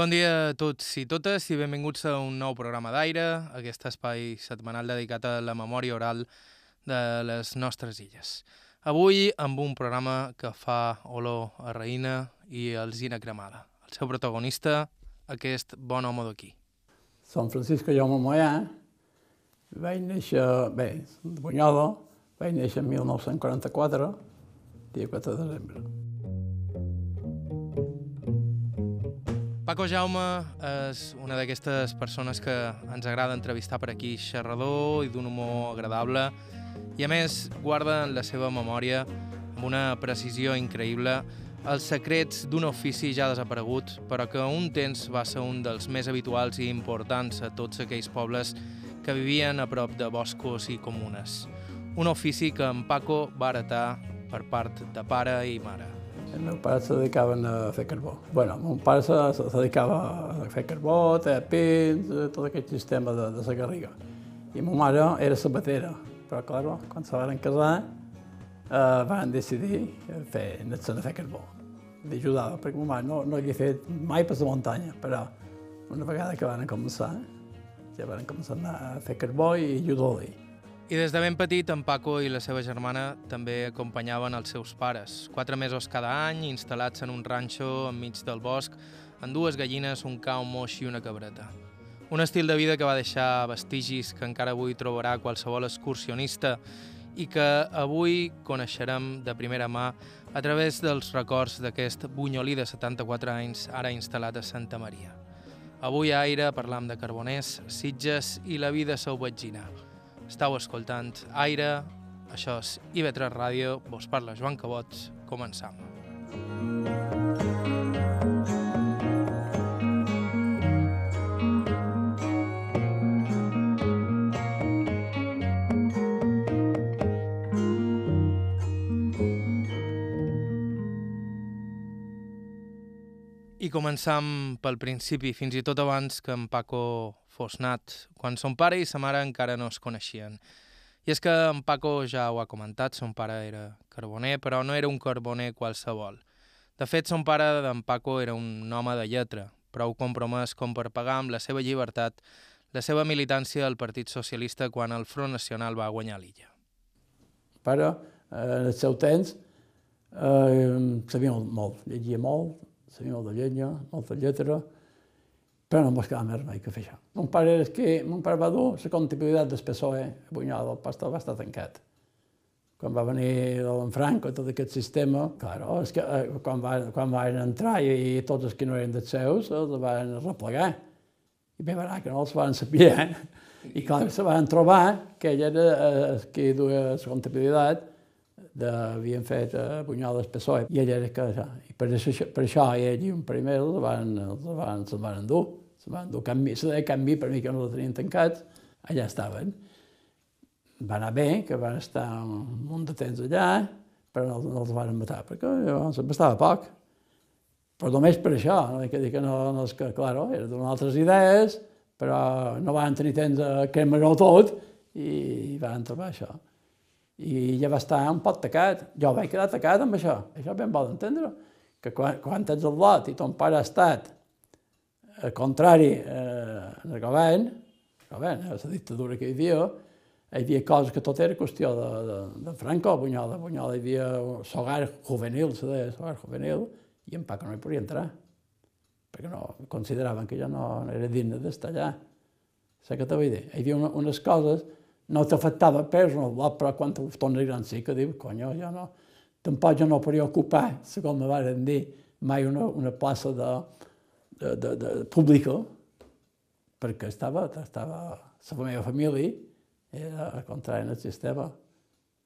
Bon dia a tots i totes i benvinguts a un nou programa d'Aire, aquest espai setmanal dedicat a la memòria oral de les nostres illes. Avui amb un programa que fa olor a raïna i alzina cremada. El seu protagonista, aquest bon home d'aquí. Som Francisco Jaume Moyà, vaig néixer, bé, de Bunyola, vaig néixer en 1944, dia 4 de desembre. Paco Jaume és una d'aquestes persones que ens agrada entrevistar per aquí, xerrador i d'un humor agradable, i a més guarda en la seva memòria, amb una precisió increïble, els secrets d'un ofici ja desaparegut, però que un temps va ser un dels més habituals i importants a tots aquells pobles que vivien a prop de boscos i comunes. Un ofici que en Paco va heretar per part de pare i mare. El meu pare se dedicaven a fer carbó. bueno, mon pare se, se dedicava a fer carbó, a pins, tot aquest sistema de, de la garriga. I ma mare era sabatera, però, clar, quan se van casar, eh, van decidir fer, anar a fer carbó. L'ajudava, perquè ma mare no, no havia fet mai per la muntanya, però una vegada que van començar, ja van començar a a fer carbó i ajudar-li. I des de ben petit, en Paco i la seva germana també acompanyaven els seus pares. Quatre mesos cada any, instal·lats en un ranxo enmig del bosc, amb dues gallines, un cau moix i una cabreta. Un estil de vida que va deixar vestigis que encara avui trobarà qualsevol excursionista i que avui coneixerem de primera mà a través dels records d'aquest bunyolí de 74 anys ara instal·lat a Santa Maria. Avui a Aire parlam de carboners, sitges i la vida sauvatgina. Estau escoltant Aire, això és IB3 Ràdio, vos parla Joan Cabot, començam. I començam pel principi, fins i tot abans que en Paco fos nat, quan son pare i sa mare encara no es coneixien. I és que en Paco ja ho ha comentat, son pare era carboner, però no era un carboner qualsevol. De fet, son pare d'en Paco era un home de lletra, prou compromès com per pagar amb la seva llibertat la seva militància al Partit Socialista quan el Front Nacional va guanyar l'illa. Pare, eh, en el seu temps, eh, sabia molt, molt, llegia molt, sabia molt de llenya, molta lletra, però no em buscava més remei que fer això. Mon pare, és que mon pare va dur la comptabilitat del PSOE a Bunyol, el pastor va estar tancat. Quan va venir l'en Franco, tot aquest sistema, claro, és que eh, quan, va, quan van entrar i, i tots els que no eren dels seus els van replegar. I bé, va que no els van saber, eh? I clar, se van trobar que ell era eh, el que duia la comptabilitat de, havien fet a Bunyol del PSOE, i ell era que... I per això, per això ell i un primer els van, els van, se'ls van endur se van dur canvi, se deia canvi per mi que no la tenien tancats, allà estaven. Va anar bé, que van estar un munt de temps allà, però no, no els van matar, perquè llavors bastava poc. Però només per això, no que que no, no és que, claro, era d'unes altres idees, però no van tenir temps a cremar-ho tot i van trobar això. I ja va estar un pot tacat. Jo vaig quedar tacat amb això. Això ben vol entendre. Que quan, quan ets al lot i ton pare ha estat al contrari, eh, el govern, el govern, eh, la dictadura que hi havia, hi havia coses que tot era qüestió de, de, de Franco, Bunyola, Bunyola, hi havia sogar juvenil, se deia sogar juvenil, i en Paco no hi podia entrar, perquè no, consideraven que jo no, era digne d'estar allà. Sé que t'ho vull dir. Hi havia una, unes coses, no t'afectava pes bloc, però quan te tornes gran sí que dius, conyo, jo no, tampoc jo no podia ocupar, segons me van dir, mai una, una plaça de, de, de, de pública, perquè estava, estava la meva família, era al contrari en el sistema.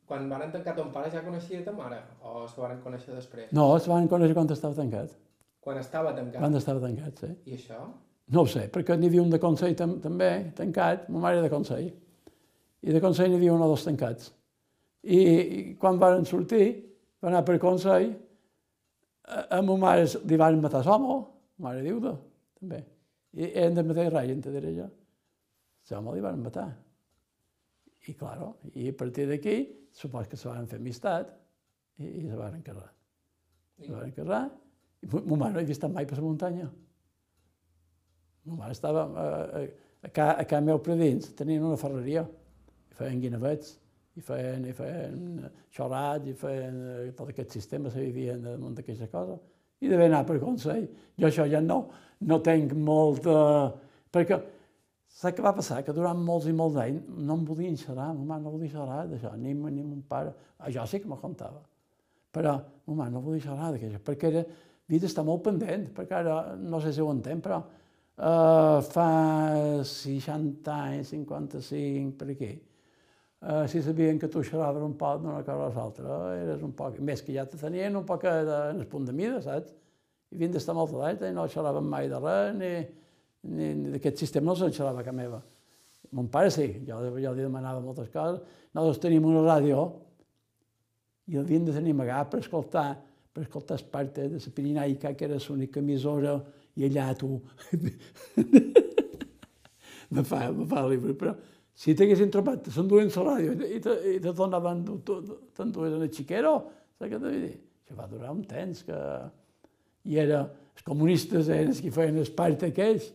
Quan van tancar ton pare ja coneixia ta mare? O se van conèixer després? No, es van conèixer quan estava tancat. Quan estava tancat? Quan estava tancat, sí. I això? No ho sé, perquè n'hi havia un de Consell tam també, tancat, ma mare de Consell. I de Consell n'hi havia un o dos tancats. I, quan van sortir, van anar per Consell, a, a ma mare li van matar l'home, mare viuda, també. I eren del mateix rei, te diré jo. L'home li van matar. I, claro, i a partir d'aquí, supos que se van fer amistat i, i se van encarrar. Se van encarrar. I ma mare no he vist mai per la muntanya. Mon mare estava a, a, a, a Can Meu Predins, tenien una ferreria, feien guinavets, i feien, i feien xorats, i feien eh, tot aquest sistema, se vivien damunt d'aquesta cosa. I devia anar per consell. Jo això ja no, no tenc molt... Eh, perquè Saps què va passar? Que durant molts i molts anys no em volien xerrar, ma mare no volia xerrar d'això, ni, ni mon pare. Això sí que me contava. Però ma mare no volia xerrar d'aquaixò, perquè era, havia d'estar molt pendent, perquè ara, no sé si ho entenc, però uh, fa 60 anys, 55, per aquí, uh, si sabien que tu xerraves un poc d'una cosa a l'altra, eres un poc, més que ja te tenien un poc de, en el punt de mida, saps? I havien d'estar molt d'anys i no xerraven mai de res, ni, ni, ni d'aquest sistema no se'n xerrava casa meva. Mon pare sí, jo, jo li demanava moltes coses. Nosaltres tenim una ràdio i l'havíem de tenir amagat per escoltar, per escoltar Esparta de la Pirinaica, que era l'única emissora, i allà tu... me fa, me fa llibre, però si t'haguessin trobat, s'enduien la ràdio i te, i te donaven, t'enduien en el xiquero, saps què t'ho dir? Això va durar un temps que... I era, els comunistes eren els que feien el part aquells,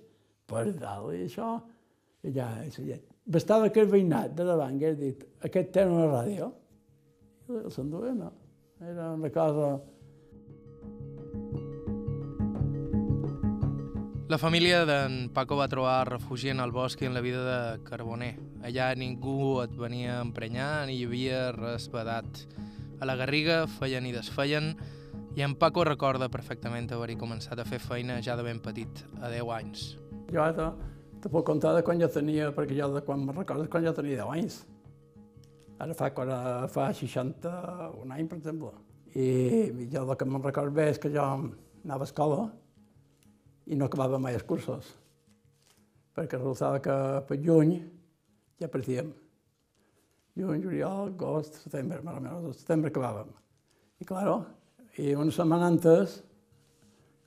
per dalt, i això, i ja, ja. Bastava que el veïnat de davant hagués dit aquest té una ràdio, i s'enduia, no. Era una cosa... La família d'en Paco va trobar refugi en el bosc i en la vida de Carboner. Allà ningú et venia a emprenyar ni hi havia res vedat. A la Garriga feien i desfeien, i en Paco recorda perfectament haver-hi començat a fer feina ja de ben petit, a 10 anys. Jo te, te puc contar de quan jo tenia, perquè jo de quan me recordo quan jo tenia 10 anys. Ara fa, quan, fa 61 anys, per exemple. I jo el que me'n recordo bé és que jo anava a escola i no acabava mai els cursos, perquè resultava que per juny ja partíem. Juny, juliol, agost, setembre, més o menys, setembre acabàvem. I, claro, i una setmana antes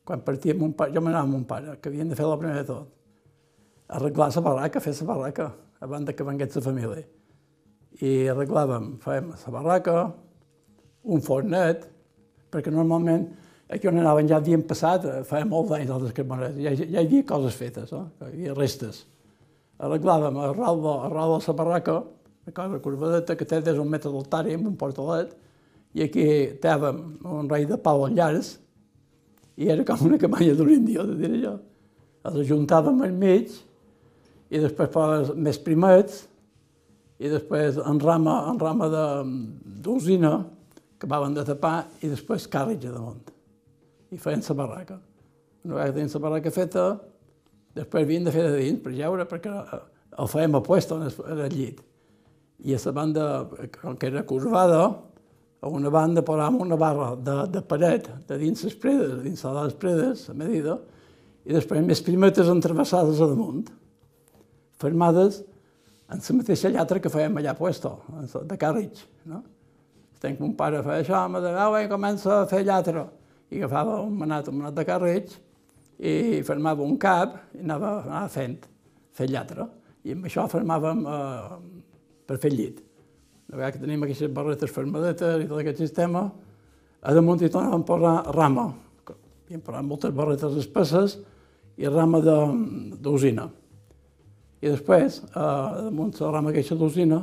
quan partíem mon pare, jo m'anava amb mon pare, que havien de fer la primera de tot, arreglar la barraca, fer la barraca, abans que vengués la família. I arreglàvem, fèiem la barraca, un fornet, perquè normalment aquí on anàvem ja havien passat, eh, feia molts anys altres carboneres, ja, ja hi havia coses fetes, no? hi havia restes. Arreglàvem a ral de, a ral de la barraca, una cosa curvadeta que té des un metre d'altari amb un portalet, i aquí tèvem un rei de pau en llares, i era com una cabanya d'un índio, de dir jo. Els ajuntàvem al mig i després poses més primets i després en rama, en rama d'usina acabaven de tapar i després càrrecs a damunt. I feien la barraca. Una vegada tenien la barraca feta, després havien de fer de dins per jeure, perquè el fèiem a puesto en el llit. I a la banda, com que era curvada, a una banda posàvem una barra de, de paret de dins les predes, dins de les predes, a medida, i després més primetes entrevessades a damunt, fermades en la mateixa llatra que fèiem allà puesto, de càrrecs. No? Tenc un pare feia això, me deia, oh, comença a fer llatra. I agafava un manat, un manat de càrrecs, i fermava un cap i anava, anava fent, fer llatra. I amb això fermàvem eh, per fer llit a vegada que tenim aquestes barretes fermadetes i tot aquest sistema, a damunt hi tornàvem a posar rama. Hi hem posat moltes barretes espesses i rama d'usina. I després, a damunt la rama aquesta d'usina,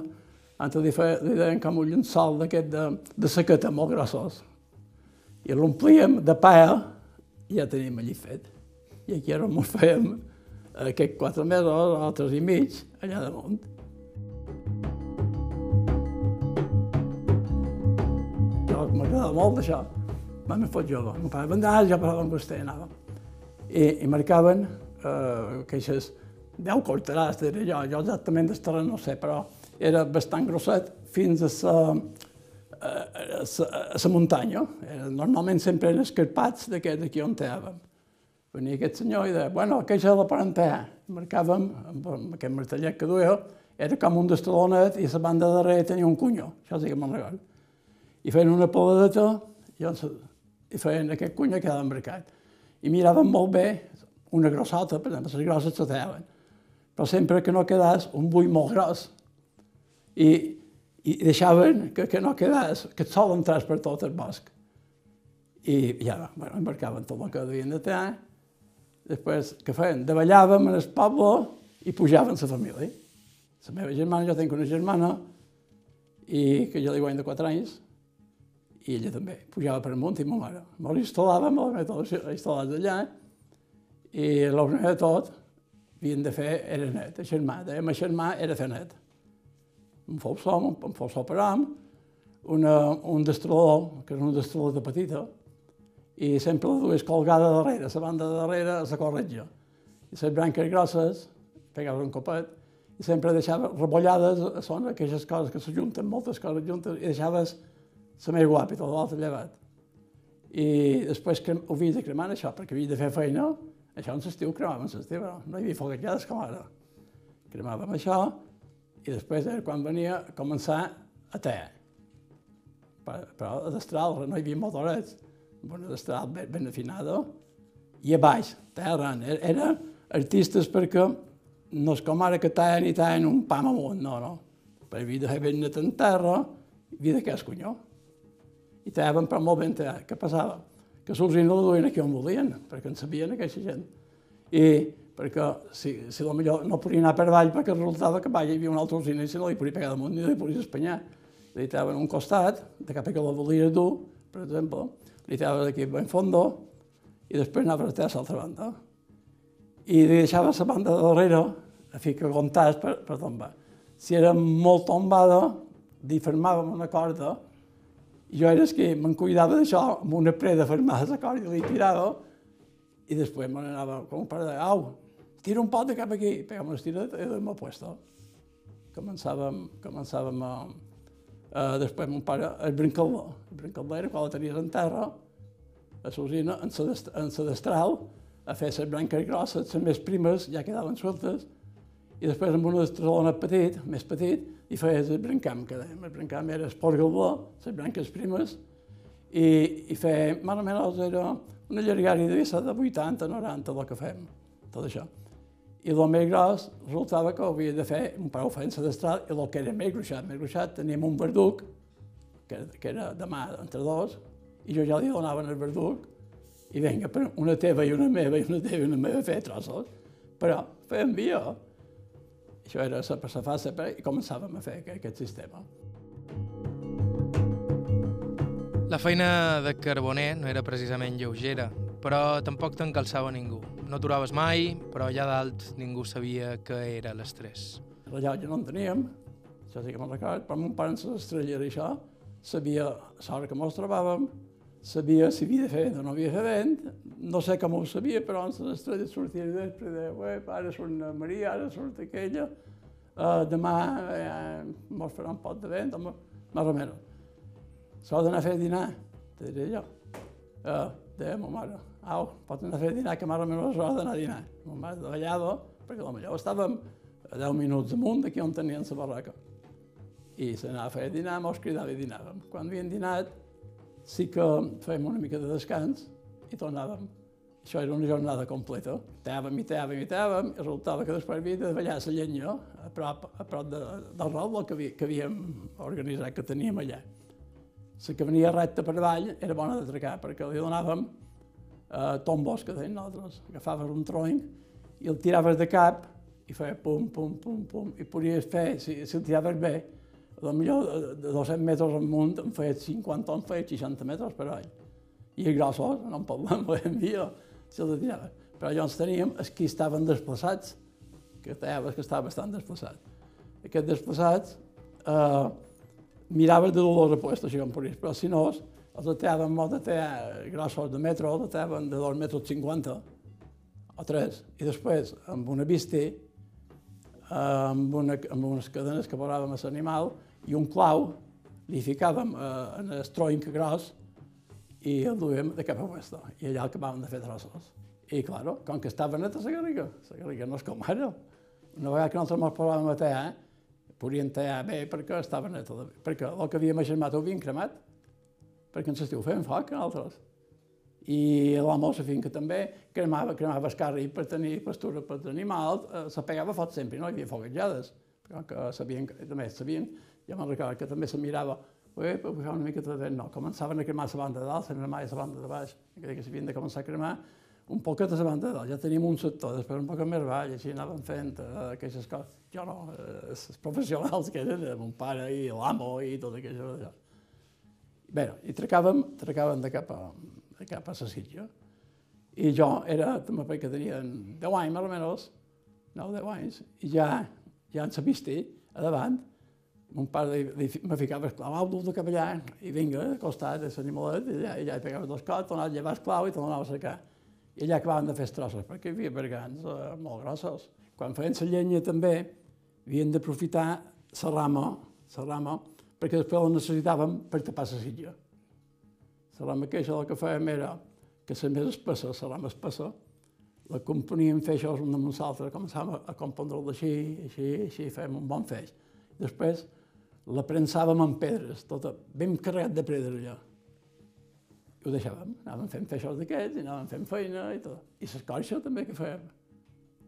antes li, feia, li deien com un llençol d'aquest de, de sequeta, molt grossos. I l'omplíem de i ja teníem allí fet. I aquí ara ens fèiem aquests quatre mesos, altres i mig, allà damunt. m'agradava molt això. Vam fer jove. Meu pare vendava, jo parlava amb vostè, anàvem. I, i marcaven eh, queixes 10 cortaràs, diré jo, jo exactament d'estar no sé, però era bastant grosset fins a la a, la muntanya. Era, normalment sempre eren escarpats d'aquí on teàvem. Venia aquest senyor i deia, bueno, de la parentea. Marcàvem, amb, aquest martellet que duia, era com un destalonet i la banda darrere tenia un cunyo. Això sí que me'n recordo i feien una paladeta i, i feien aquest cunya que quedava embracat. I miraven molt bé, una grossota, per exemple, les grosses se teaven, però sempre que no quedàs un bull molt gros. I, i deixaven que, que no quedàs, que el sol entrés per tot el bosc. I ja, bueno, embarcaven tot el que devien de tenir, després, què feien? Davallàvem en el poble i pujaven la família. La meva germana, jo tinc una germana, i que jo li guany de 4 anys, i ella també. Pujava per amunt i ma mare. Me'l instal·làvem, me la instal·lat allà, i el primer de tot havien de fer, era net, a xermà. Dèiem a xermà era fer net. Un fou som, un fou sol per am, una, un destrolor, que és un destrolor de petita, i sempre la dues colgada darrere, la banda de darrere, a la corretja. I les branques grosses, pegaves un copet, i sempre deixava rebollades, són aquelles coses que s'ajunten, moltes coses juntes, i deixaves la més guapa i tot l'altre llevat. I després crem, ho havia de cremar això, perquè havia de fer feina, això en l'estiu cremàvem l'estiu, no hi havia foguejades com ara. Cremàvem això, i després era quan venia començar a te. Però a destral no hi havia motorets, una destral ben, ben afinada, i a baix, terra, era artistes perquè no és com ara que tallen i tallen un pam amunt, no, no. Per havia fer ben net en terra, havia de què és cunyó. I tallaven per molt ben tallat. Què passava? Que l'usina la duien aquí on volien, perquè en sabien aquesta gent. I perquè si, si millor no podia anar per avall perquè resultava que allà hi havia una altra usina i si no li podia pegar damunt ni li podia espanyar. Li tallaven un costat, de cap a que la volia dur, per exemple, li tallaven d'aquí ben fondo i després anava a l'altra banda i li deixava la banda de darrere, a fi que aguantàs per, per tombar. Si era molt tombada, li fermàvem una corda, i jo era que me'n cuidava d'això, amb una preda fermada la corda i li tirava, i després me n'anava com un pare de, au, tira un pot de cap aquí, pega'm una estira i m'ho puesto. Començàvem, començàvem a, a, després mon pare, el brincaló, el brincaló era quan la tenies en terra, a l'usina, en la destral, a fer les branques grosses, les més primes ja quedaven sueltes, i després amb una destralona petit, més petit, i feies el brancam, que dèiem. El brancam era esport galbó, les branques primes, i, i feia, més o menys era una llargària de ser de 80, 90, el que fem, tot això. I el més gros resultava que havia de fer un prou fent destral, i el que era més gruixat, més gruixat, teníem un verduc, que, que era de mà entre dos, i jo ja li donava el verduc, i vinga, una teva i una meva, i una teva i una meva, fer trossos. Però fèiem via. Això era la la fase, i començàvem a fer aquest sistema. La feina de carboner no era precisament lleugera, però tampoc t'encalçava ningú. No aturaves mai, però allà dalt ningú sabia què era l'estrès. Rellotge no en teníem, això sí que me'n record, però mon pare en les estrelles i això, sabia l'hora que mos trobàvem, sabia si havia de fer vent o no havia de fer vent, no sé com ho sabia, però en les estrelles sortia de després de, uep, ara surt una Maria, ara surt aquella, uh, demà eh, mos farà un pot de vent, home, més o menys. S'ha d'anar a fer dinar, te diré jo. Uh, deia ma mare, au, pot anar a fer dinar, que més o menys s'ha d'anar a dinar. Ma mare davallava, perquè potser estàvem a 10 minuts amunt d'aquí on tenien la barraca. I s'anava a fer dinar, mos cridava i dinàvem. Quan havien dinat, sí que fèiem una mica de descans i tornàvem. Això era una jornada completa. Tàvem i tàvem i tàvem, i resultava que després havia de ballar la llenya a prop, a prop de, del havia, que havíem organitzat, que teníem allà. La que venia recta per avall era bona d'atracar, perquè li donàvem eh, tombos, que deien nosaltres. Agafaves un tronc i el tiraves de cap i feia pum, pum, pum, pum, i podies fer, si, si el tiraves bé, millor de 200 metres amunt em feia 50 o em feia 60 metres per avall. I grossos, no en parlem, ho envia, se la tirava. Però llavors teníem els que estaven desplaçats, que tallaves que estava bastant desplaçat. Aquests desplaçats eh, miraves de dolors a puesto, així com podies, però si no, els ataven molt de tallar grossos de metro, els ataven de 2 metres 50 o 3, i després amb una vista, amb, una, amb unes cadenes que posàvem a l'animal, i un clau li ficàvem eh, en el tronc gros i el duíem de cap a oest. I allà acabàvem de fer trossos. I, claro, com que estava neta la garriga, la garriga no és com ara. Una vegada que nosaltres ens posàvem a tallar, podíem tallar bé perquè estava neta, perquè el que havíem aixermat ho havíem cremat, perquè ens estiu fent foc, nosaltres. I a la finca també cremava, cremava escarri per tenir pastura per animals, eh, se pegava fot sempre, no hi havia foguejades, però que sabien, també sabien ja me'n recordo que també se mirava, ui, per una mica de vent, no, començaven a cremar la banda de dalt, se cremava la banda de baix, que s'havien de començar a cremar, un poquet a la banda ja teníem un sector, després un poc més avall, així anàvem fent eh, aquestes coses. Jo no, eh, els professionals que eren, mon pare i l'amo i tot aquello d'allò. Bé, i tracàvem, tracàvem de cap a, de cap a la Sitja. I jo era, també que tenia 10 anys, més o menys, 9-10 anys, i ja, ja en sabiste, a davant, mon pare me ficava esclau, du de cap allà, i vinga, al costat de l'animalet, i allà, i allà hi pegava dos cops, tornava a llevar esclau i tornava a cercar. I allà acabaven de fer trossos, perquè hi havia bergants eh, molt grossos. Quan feien la llenya també, havien d'aprofitar la rama, la rama, perquè després la necessitàvem per tapar la sitja. La rama que això el que fèiem era que la més espessa, la rama espessa, la componíem feixos un damunt l'altre, començàvem a compondre'l així, així, així, fèiem un bon feix. Després la prensàvem amb pedres, tota, ben carregat de pedres allò. Ho deixàvem, anàvem fent feixos d'aquests i anàvem fent feina i tot. I l'escorxa també que fèiem.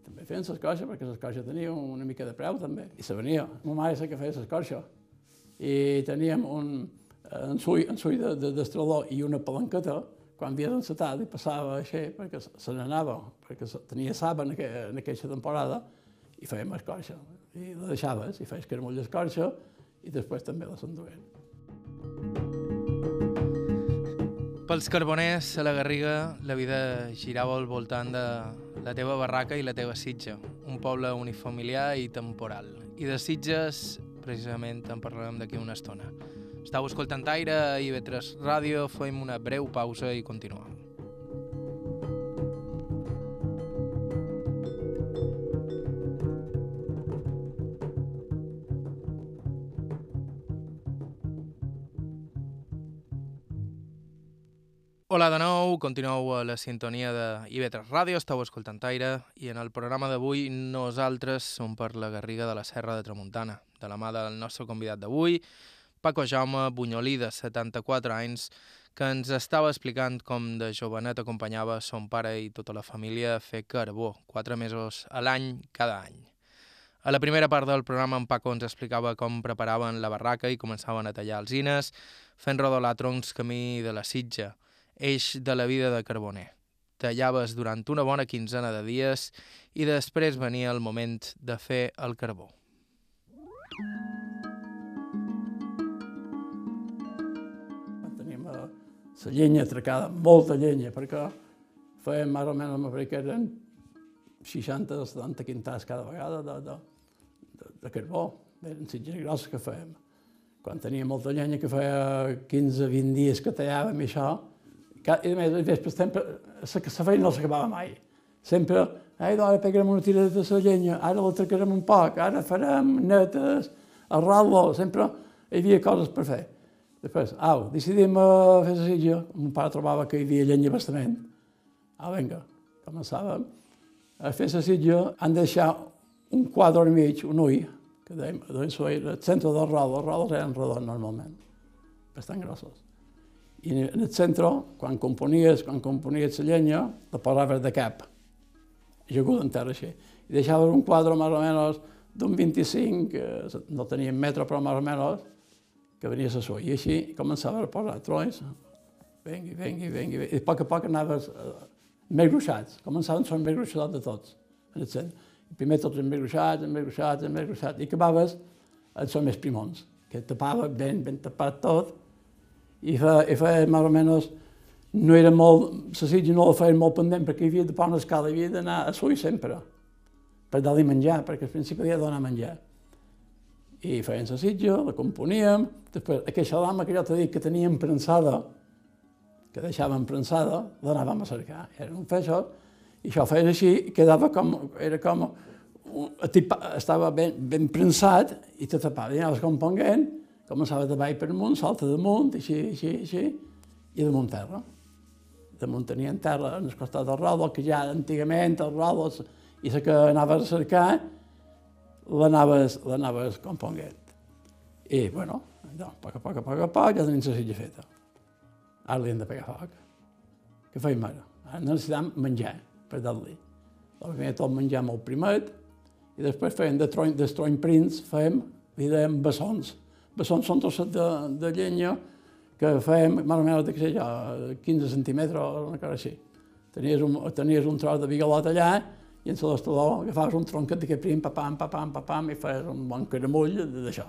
També feien l'escorxa perquè l'escorxa tenia una mica de preu també. I se venia. Ma mare és que feia l'escorxa. I teníem un ensull, ensull de, de, i una palanqueta quan havia d'encetar i passava així perquè se n'anava, perquè tenia saba en, aquella, en aquella temporada i fèiem escorxa. I la deixaves i feies caramull d'escorxa i després també la s'enduent. Pels carboners a la Garriga la vida girava al voltant de la teva barraca i la teva sitja, un poble unifamiliar i temporal. I de sitges, precisament, en parlarem d'aquí una estona. Estau escoltant Aire i Vetres Ràdio, fem una breu pausa i continuem. Hola de nou, continueu a la sintonia de IB3 Ràdio, esteu escoltant Aire i en el programa d'avui nosaltres som per la Garriga de la Serra de Tramuntana, de la mà del nostre convidat d'avui, Paco Jaume Bunyolí, de 74 anys, que ens estava explicant com de jovenet acompanyava son pare i tota la família a fer carbó, quatre mesos a l'any cada any. A la primera part del programa en Paco ens explicava com preparaven la barraca i començaven a tallar alzines, fent rodolar troncs camí de la sitja, eix de la vida de Carboner. Tallaves durant una bona quinzena de dies i després venia el moment de fer el carbó. Tenim eh, la llenya atracada, molta llenya, perquè fèiem més o menys, perquè eren 60 o 70 quintals cada vegada de, de, de, de carbó. Eren sitges grosses que fèiem. Quan tenia molta llenya, que feia 15-20 dies que tallàvem això, i a més, vespre sempre, la feina no s'acabava mai. Sempre, ai, ara pegarem una tira de la llenya, ara la tracarem un poc, ara farem netes, arralo, sempre hi havia coses per fer. Després, au, decidim a fer la sitja, mon pare trobava que hi havia llenya bastament. Ah, vinga, començàvem a fer la sitja, han de deixar un quadre i mig, un ull, que dèiem, doncs, el centre del rol, els rols eren redons normalment, bastant grossos. I en el centre, quan componies, quan componies la llenya, la posaves de cap, jagut en terra així. I deixaves un quadre més o menys d'un 25, que no tenia metro, però més o menys, que venia a I així començava a posar troncs, vengui, vengui, vengui, i a poc a poc anaves eh, més gruixats, començaven a ser més gruixats de tots, en el centre. I primer tots més gruixats, més gruixats, més gruixats, i acabaves a ser més primons, que tapava ben, ben tapat tot, i fa, i fa més o menys no era molt, la sitja no la feien molt pendent perquè hi havia de posar una escala, havia d'anar a suï sempre per dar-li menjar, perquè al principi havia de donar menjar. I feien la sitja, la componíem, després aquesta dama que jo t'he dit que teníem prensada, que deixàvem prensada, l'anàvem a cercar. Era un feixó, i això feia així, i quedava com, era com, estava ben, ben prensat i te tapava, i anaves component, començava de baix per amunt, salta damunt, així, així, així, i damunt terra. Damunt tenien terra en el costat del ròdol, que ja antigament els ròdols i la que anaves a cercar, l'anaves componguent. I, bueno, doncs, a poc a poc, a poc a poc, ja tenim la silla feta. Ara li hem de pegar foc. Què feim ara? Ara necessitem menjar per dar-li. Primer tot menjar molt primet, i després feien de trony, de trony prins, fèiem, li dèiem bessons, són, són trosset de, de llenya que fèiem més o menys de, sé jo, 15 centímetres una cosa així. Tenies un, tenies un tros de bigalot allà i en l'estador agafaves un tronquet d'aquest prim, papam, papam, papam, i feies un bon caramull d'això.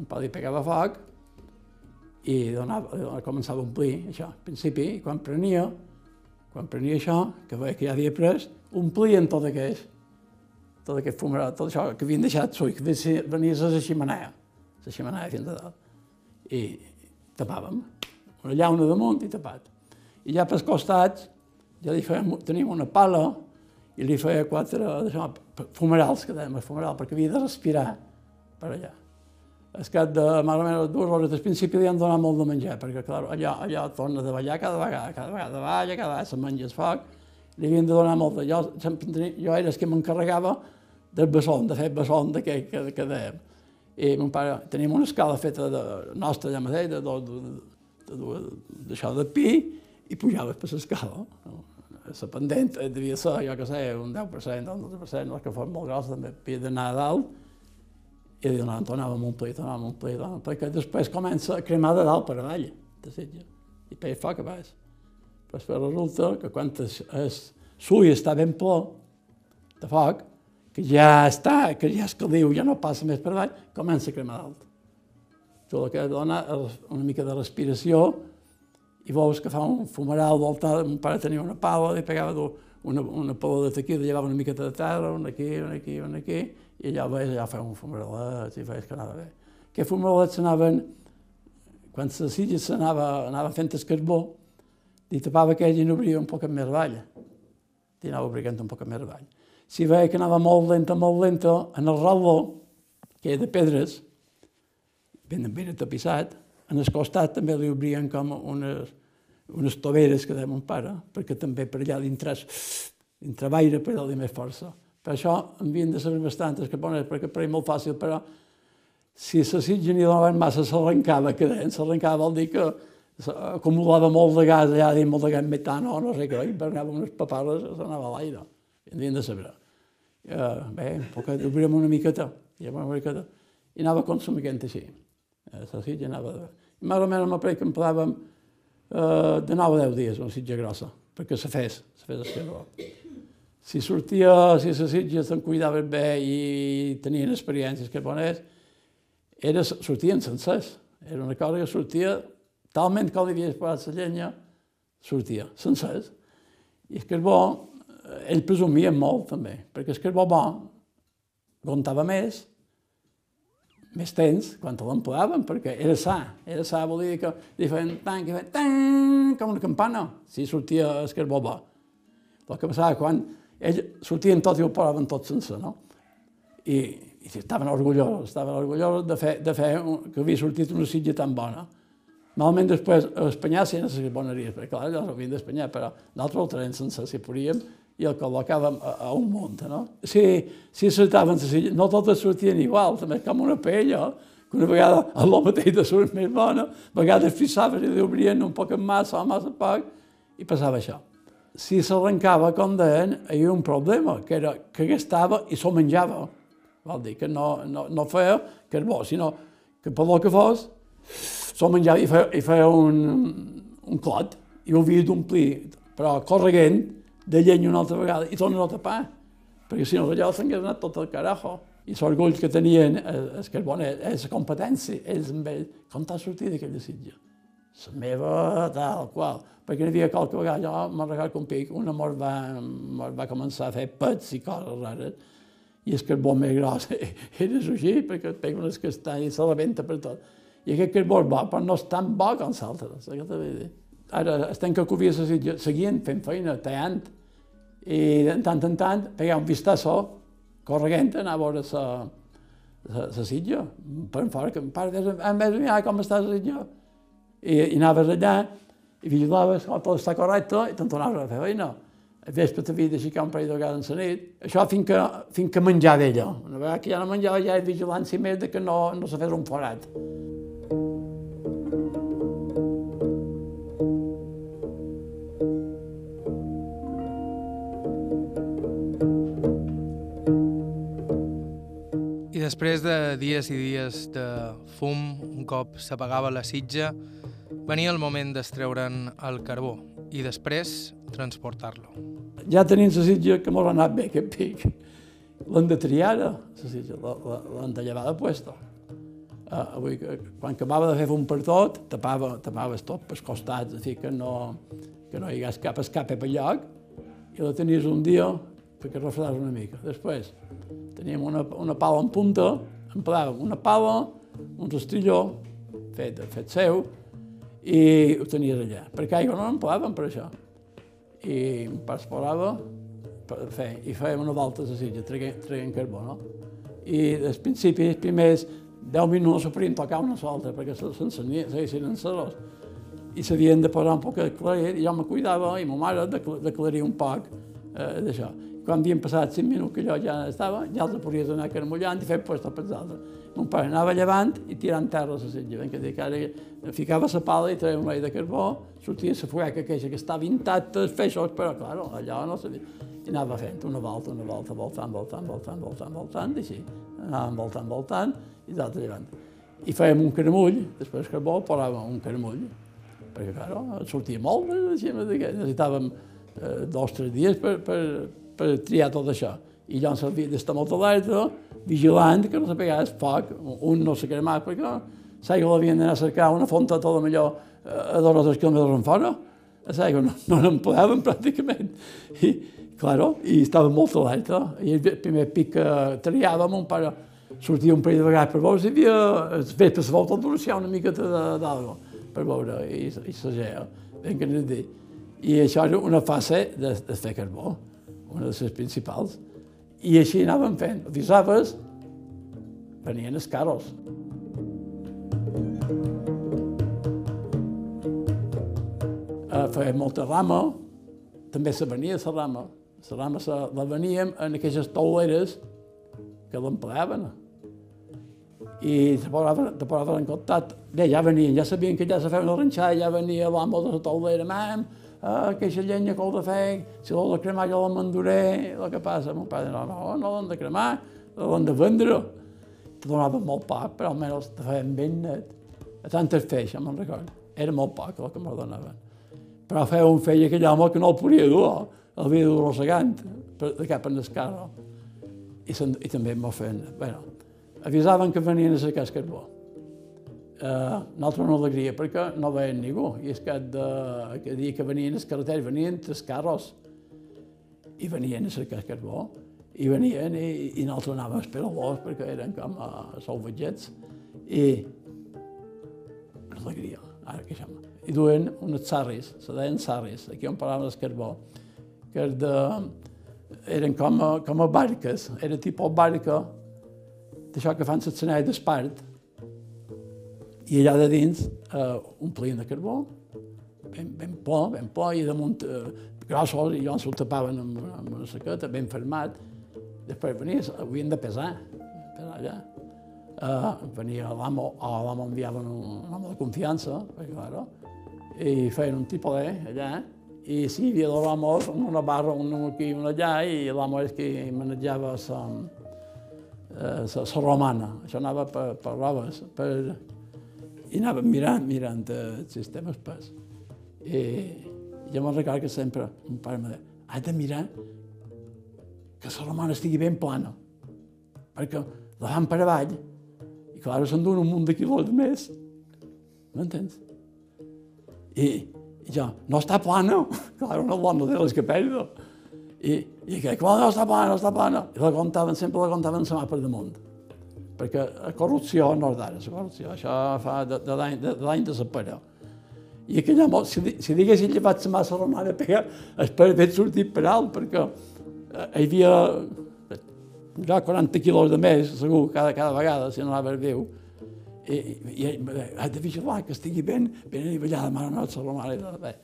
Un pal hi pegava foc i donava, començava a omplir això. Al principi, quan prenia, quan prenia això, que veia que ja havia pres, omplien tot aquest, tot aquest fumerat, tot això que havien deixat suï, que venia a la ximenea, la ximenea fins a dalt. I tapàvem, una llauna damunt i tapat. I ja pels costats, ja li fèiem, teníem una pala i li feia quatre això, fumerals, que dèiem, fumeral, perquè havia de respirar per allà. Al cap de més o menys dues hores del principi li han donat molt de menjar, perquè clar, allò, allò torna de ballar cada vegada, cada vegada balla, cada vegada se menja el foc, li havien de donar molt. Jo, sempre jo era el que m'encarregava del besson, de fer besson d'aquell que, que dèiem. I mon pare, teníem una escala feta de nostra, ja mateix, de, de, de, d'això de pi, i pujava per l'escala. La pendent devia ser, jo què sé, un 10%, un 12%, els que fos molt gros també havia d'anar a dalt, i de anar, tornàvem a omplir, tornàvem a omplir, tornàvem a omplir, que després comença a cremar de dalt per avall, de setge, i per foc a baix. Però després resulta que quan el sui està ben ple de foc, que ja està, que ja es caliu, ja no passa més per avall, comença a cremar dalt. Tu el que dona una mica de respiració i veus que fa un fumeral voltat, mon pare tenia una pala, li pegava una, una pala de tequila, llevava una miqueta de terra, una aquí, una aquí, una aquí, i allà veies, allà feia un fumeralet, i veies que anava bé. Aquests fumeralets s'anaven, quan la silla s'anava anava fent el carbó, li tapava aquell i n'obria un poc més avall. Li anava obrigant un poc més avall. Si veia que anava molt lenta, molt lenta, en el ratló, que era de pedres, ben, ben tapissat, en el costat també li obrien com unes, unes toveres que deia mon pare, perquè també per allà dintre, dintre baire per allà més força. Per això havien de saber bastantes capones, perquè per molt fàcil, però si la sitja n'hi donaven massa s'arrencava, que deien, s'arrencava vol dir que acumulava molt de gas allà dins, molt de gas metano, no sé què, i pernava unes paparres, s'anava a l'aire. Havien de saber. Uh, bé, perquè obríem una miqueta, i una miqueta, i anava consumint així. Uh, la sitja anava... De més o menys m'aprec que emplàvem eh, de 9 a 10 dies una sitja grossa, perquè se fes, se fes esquerró. Si sortia, si la sitja se'n cuidaven bé i tenien experiències que bones, era, sortien sencers. Era una cosa que sortia talment com li havies posat la llenya, sortia sencers. I el carbó, eh, ell presumia molt també, perquè el carbó bo comptava més més temps quan l'empleaven, perquè era sa. Era sa, vol dir que li feien tan, que feien tan, com una campana, si sortia el carbó bo. El que passava quan ells sortien tot i ho posaven tot sense, no? I, i estaven orgullosos, estaven orgullosos de fer, de fer que havia sortit una sitja tan bona. Normalment després a Espanyà sí, no sé si boneries, perquè clar, ja s'havien d'Espanyà, però nosaltres el traiem sense, si podíem, i el col·locàvem a, a un munt, no? Si, si saltaven la silla, no totes sortien igual, també com una pella, que una vegada a la mateixa surt més bona, a vegades fixaves i obrien un poc massa o massa poc, i passava això. Si s'arrencava, com deien, hi havia un problema, que era que gastava i s'ho menjava. Vol dir que no, no, no feia bo, sinó que per lo que fos, s'ho menjava i feia, i feia un, un clot, i ho havia d'omplir, però correguent, de llenya una altra vegada i tornen a tapar, perquè si no allò s'hagués anat tot el carajo. I l'orgull que tenien és que, bueno, és competència, ells amb ell, com t'ha sortit d'aquella sitja? La meva, tal qual. Perquè n'hi havia qualque vegada, jo me'n recordo un pic, un amor va, va començar a fer pets i coses rares, i el carbó més gros era així, perquè et pega unes castanyes i se la venta per tot. I aquest carbó és bo, però no és tan bo com saps què t'he de dir? Ara estem que covia la sitja, seguien fent feina, tallant, i de tant en tant pegar un vistazo correguent, anar a veure la, la, la sitja, per fora, que pare, en vez de mirar com està la sitja, i, i anaves allà, i vigilaves que tot està correcte, i te'n tornaves a fer feina. A vespre t'havia d'aixecar un parell de vegades en la nit, això fins que, fins que menjar d'ella. Una vegada que ja no menjava, ja és vigilància més de que no, no se fes un forat. Després de dies i dies de fum, un cop s'apagava la sitja, venia el moment d'estreure'n el carbó i després transportar-lo. Ja tenim la sitja que m'ha anat bé aquest pic. L'hem de triar, la sitja, l'hem de llevar de puesto. Uh, quan acabava de fer un per tot, tapava, tapaves tot pels costats, així que no, que no hi hagués cap escape per lloc, i la tenies un dia perquè refredàs una mica. Després teníem una, una pala en punta, empleàvem una pala, un rastilló fet, fet seu, i ho tenies allà. Perquè aigua no empleàvem per això. I em parava per fer, i fèiem una volta a la silla, traient, carbó, no? I al principi, els primers 10 minuts podien tocar una solta, perquè s'ensenyessin en serós. I s'havien de posar un poc de claret, i jo me cuidava, i ma mare d'aclarir un poc eh, d'això. Quan havien passat 5 minuts que jo ja estava, ja els podies anar carmullant i fer puesto per l'altre. Mon pare anava llevant i tirant terra a la. Ben que dir que ara ficava la pala i treia un rei de carbó, sortia la fueca aquella que estava intacta, els feixos, però, clar, allò no sabia. I anava fent una volta, una volta, voltant, voltant, voltant, voltant, voltant, i així. Anàvem voltant, voltant, i d'altra banda. I fèiem un caramull, després que bo posàvem un caramull, perquè, clar, sortia molt, així, necessitàvem eh, dos o tres dies per, per, per triar tot això. I jo em servia d'estar molt alerta, vigilant que no se pegés foc, un no se cremava, perquè l'aigua l'havien d'anar a cercar una fonta tot millor eh, a dos o tres quilòmetres en fora, l'aigua no, no n'empleàvem pràcticament. I, claro, i estava molt alerta. I el primer pic que triàvem, un pare sortia un parell de vegades per veure si havia... Els vespres volta duració una miqueta d'algo per veure i, i sagea, ben que dit. I això era una fase de, de fer carbó, una de les principals. I així anàvem fent. Avisaves, venien els carros. Feia molta rama, també se venia la rama. La rama se la veníem en aquelles tauleres que l'empleaven. I te posaven, te posaven en contacte. Bé, ja venien, ja sabien que ja se feia una ranxada, ja venia l'amo de la taulera, mam, ah, aquesta llenya que heu de fer, si l'heu de cremar jo la m'enduré, el que passa? Mon pare, no, no, no l'hem de cremar, l'hem de vendre. Te donaven molt poc, però almenys te feien ben net. A tantes feix, me'n recordo. Era molt poc el que me donaven. Però feia un feia aquell home que no el podia dur, el havia dur rossegant de cap en el carro. I, i també m'ho feien. Bueno, avisaven que venien a cercar el carbó eh, nosaltres una alegria perquè no veien ningú. I és que de, que dia que venien els carreteres, venien els carros i venien a cercar carbó i venien i, i nosaltres anàvem a esperar-los perquè eren com a salvatgets i alegria, ara que som. I duen unes sarris, se deien sarris, aquí on parlàvem del carbó, que de, eren com a, com a barques, era tipus barca d'això que fan les senades d'espart, i allà de dins eh, omplien de carbó, ben, ben po, ben po, i damunt eh, grossos, i llavors ho tapaven amb, amb una saqueta, ben fermat. Després venia, havien de pesar, pesar allà. Eh, venia l'amo, o l'amo enviaven un, un home de confiança, perquè, claro, i feien un de allà, i sí, hi havia dos homes, una barra, un aquí i un allà, i l'amo és qui manejava la, eh, la, la romana. Això anava per, per robes, per, i anàvem mirant, mirant el sistema espès. I jo me'n recordo que sempre un pare em deia, has de mirar que la romana estigui ben plana, perquè la fan per avall i clar, s'enduen un munt de quilòmetres més. M'entens? I, I jo, no està plana, clar, una dona de les que perdo. I, i que, clar, no està plana, no està plana. I la contaven, sempre la contaven la mà per damunt perquè la corrupció no és d'ara, la corrupció, això fa de, de l'any de, de, de sapera. I aquell home, si, si diguessin llevat la massa romana, pegar, espera haver sortit per alt, perquè eh, hi havia ja 40 quilos de més, segur, cada, cada vegada, si no anava viu. I, i, i has de vigilar que estigui ben, ben anivellada, mare nostra romana. I, bé.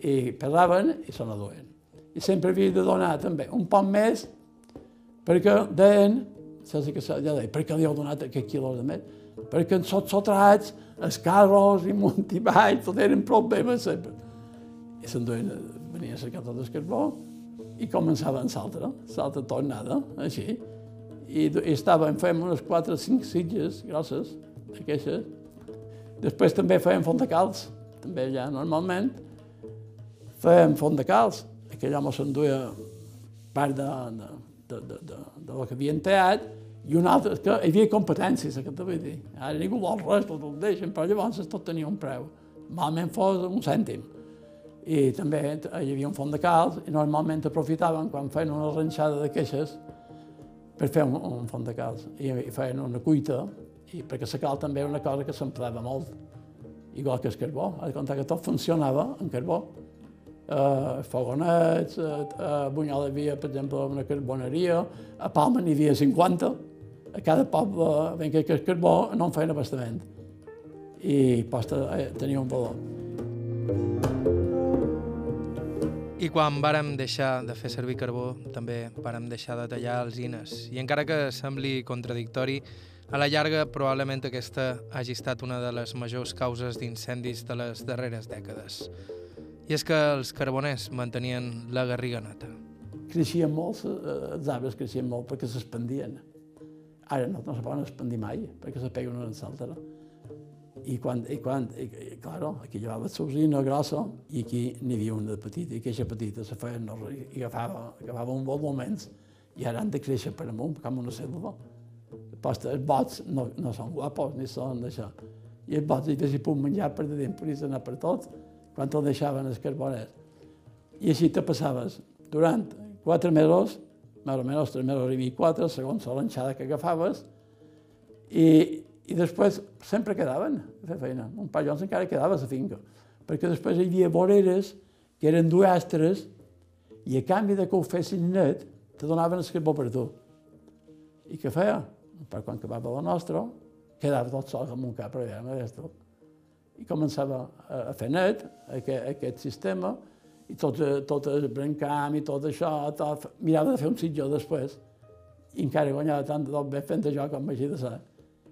I pesaven i se n'aduien. I sempre havia de donar també un poc més, perquè deien saps que ja deia, per què li heu donat aquest quilo de més? Perquè en sot sotrats, els carros i munt i baix, tot eren problemes sempre. I se'n duien, venia a cercar tot el carbó i començaven l'altre, l'altra tornada, així. I, i estàvem, fèiem unes quatre o cinc sitges grosses, aquestes. Després també fèiem fontacals, també allà, normalment. fèiem font de calç, aquell home s'enduia part de, de, de, de, de, de lo que havien teat, i un altre, que hi havia competències, que t'ho vull dir. Ara ningú vol res, tot ho deixen, però llavors tot tenia un preu. Normalment fos un cèntim. I també hi havia un font de calç i normalment aprofitaven quan feien una ranxada de queixes per fer un, un font de calç. I, i feien una cuita, i perquè la cal també era una cosa que s'emplava molt, igual que el carbó. Ha de comptar que tot funcionava en carbó eh, fogonets, eh, a Bunyol hi havia, per exemple, una carboneria, a Palma n'hi havia 50, a cada poble ben que el carbó no en feien abastament i eh, tenia un valor. I quan vàrem deixar de fer servir carbó, també vàrem deixar de tallar alzines. I encara que sembli contradictori, a la llarga probablement aquesta hagi estat una de les majors causes d'incendis de les darreres dècades. I és que els carboners mantenien la garriga neta. Creixien molt, eh, els arbres creixien molt perquè s'expandien. Ara no, no se poden expandir mai, perquè se peguen una en l'altra. I quan, i quan, i, i, claro, aquí llevava la usina grossa i aquí n'hi havia una de petita, i aquesta petita se feia no, i agafava, agafava un vol moments i ara han de créixer per amunt, com una selva. Posta, els bots no, no són guapos ni són d'això. I els bots, i si puc menjar per de dins, per anar per tot, quan te'l deixaven els carboners. I així te passaves durant quatre mesos, més o menys tres mesos i mig, quatre, segons la lanxada que agafaves, i, i després sempre quedaven a fer feina. Un parell encara quedava a la finca, perquè després hi havia voreres que eren duestres i a canvi de que ho fessin net, te donaven el carbó per tu. I què feia? Per quan acabava la nostra, quedava tot sol amb un cap, però ja no tot i començava a fer net aquest, aquest sistema i tot, tot el brancam i tot això, tot, mirava de fer un sitjó després i encara guanyava tant de tot bé fent això com així de ser.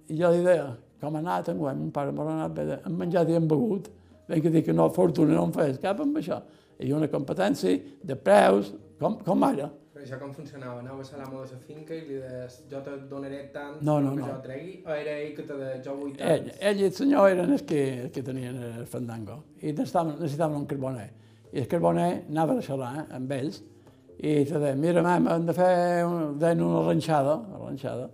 I jo li deia, com ha anat enguany, mon pare m'ha anat bé, hem menjat i hem begut, ben que dic que no, fortuna no em fes cap amb això. Hi havia una competència de preus, com, com ara. Però això com funcionava? Anaves a l'amo de la finca i li deies jo te donaré tant no, no, que no. jo tregui? O era ell que te deia jo vull tant? Ell, ell i el senyor eren els que, els que tenien el fandango i necessitaven, necessitaven un carboner. I el carboner anava a xerrar eh, amb ells i te deia, mira, mam, hem de fer un, deien una ranxada, una ranxada,